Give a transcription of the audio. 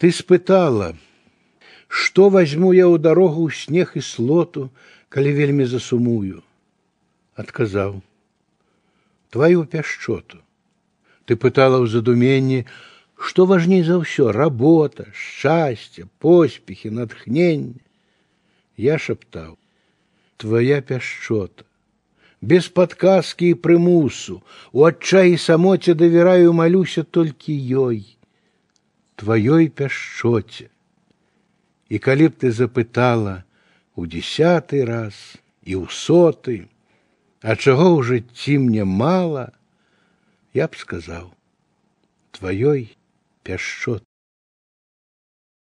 Ты спытала, што возьму я ў дарогу ў снег і слоту, калі вельмі засумую. Адказаў: Твою пяшчоту. Ты пытала ў задуменні, што важней за ўсё работа, шчасце, поспехі, натхнення. Я шаптаў: Твоя пяшчота без падказкі і прымусу, у адчаі самоце давяраю малюся толькі ёй, тваёй пяшчоце. І калі б ты запытала у дзясяты раз і ў соты, а чаго ў жыцці мне мала, я б сказаў тваёй пяшчот.